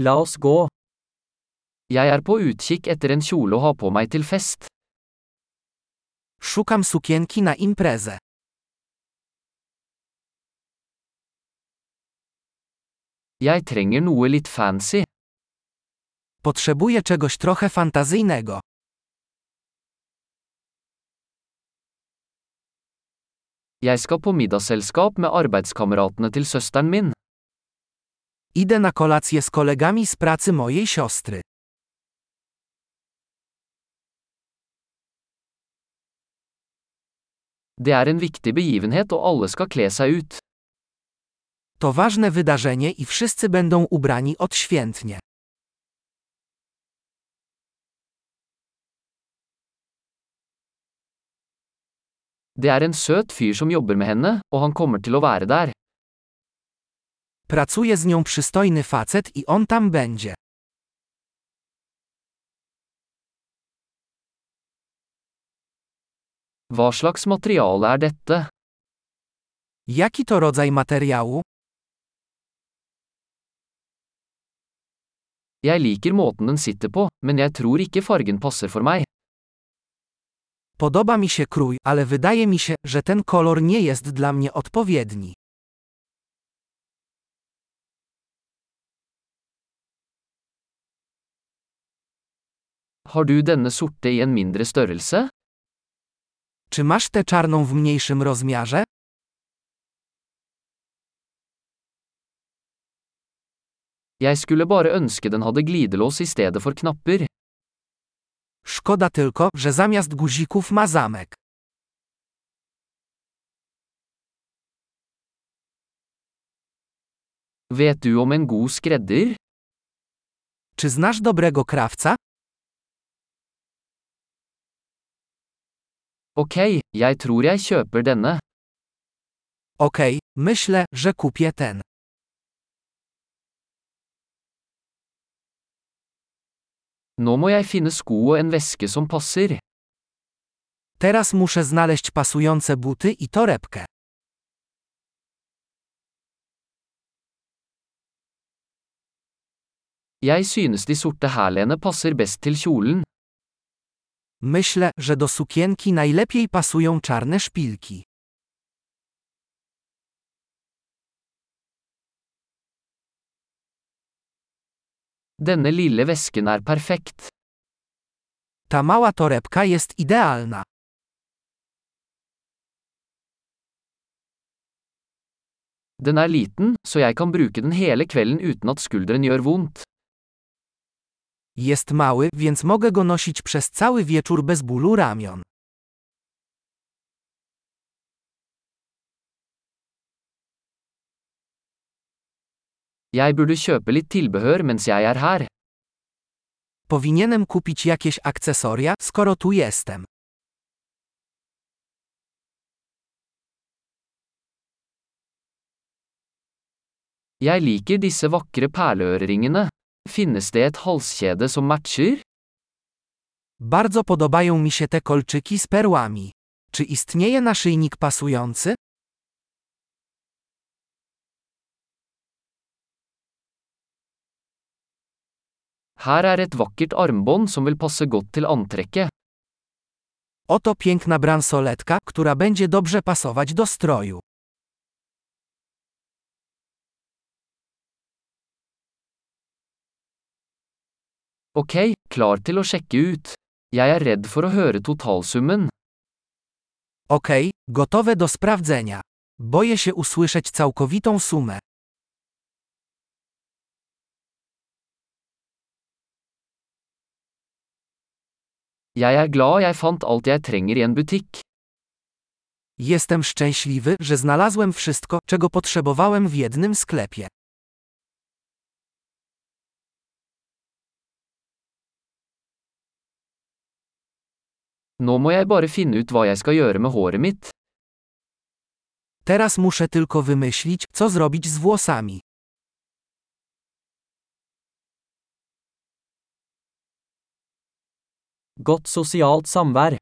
La oss gå. Jeg er på utkikk etter en kjole å ha på meg til fest. Szukam sukienki na imprezę. Jeg trenger noe litt fancy. Potrzebuję czegoś trochę fantazyjnego. Jeg skal på middagsselskap med arbeidskameratene til søsteren min. Idę na kolację z kolegami z pracy mojej siostry. Det er en viktig begivenhet og alle skal kle seg ut. To ważne wydarzenie i wszyscy będą ubrani odświętnie. Det er en søt fyr som jobber med henne, og han kommer til å være der. Pracuje z nią przystojny facet i on tam będzie. Hva slags materiale er dette? Jaki to rodzaj materiału? Jeg liker måten den sitter på, men jeg tror ikke fargen passer for meg. Podoba mi się krój, ale wydaje mi się, że ten kolor nie jest dla mnie odpowiedni. Har du denne sorte i en mindre størrelse? Czy masz tę czarną w mniejszym rozmiarze? Jeg skulle bare ønske den hadde glidelås i stedet for knapper. Szkoda tylko, że zamiast guzików ma zamek. Vet du om en god skredder? Czy znasz dobrego krawca? Ok, jeg tror jeg kjøper denne. Ok, myślę, że kupię ten. Nå må jeg finne sko og en veske som passer. Teraz muszę znaleźć pasujące buty i torebkę. Jeg synes de sorte hælene passer best til kjolen. Myślę, że do sukienki najlepiej pasują czarne szpilki. Denne lille vesken er perfekt. Ta mała torebka jest idealna. Den er liten, så jeg kan bruke den hele kvelden uten at skulderen gjør vondt. Jest mały, więc mogę go nosić przez cały wieczór bez bólu ramion. Jeg burde kjøpe litt tilbehør mens jeg er her. Powinienem kupić jakieś akcesoria, skoro tu jestem. Jeg liker disse vakre perleøreringene. Finnes det et halskjede som matcher? Bardzo podobają mi się te kolczyki z perłami. Czy istnieje naszyjnik pasujący? Her er et vakkert armbånd som vil passe godt til antrekket. Oto piękna bransoletka, która będzie dobrze pasować do stroju. Ok, klar til å sjekke ut. Jeg er redd for å høre totalsummen. Okej, gotowe do sprawdzenia. Boję się usłyszeć całkowitą sumę. Jeg er glad jeg fant alt jeg trenger i en butikk. Jestem szczęśliwy, że znalazłem wszystko, czego potrzebowałem w jednym sklepie. Nå må jeg bare finne ut hva jeg skal gjøre med håret mitt. Teraz muszę tylko wymyślić, co zrobić z włosami. Godt sosialt samvær.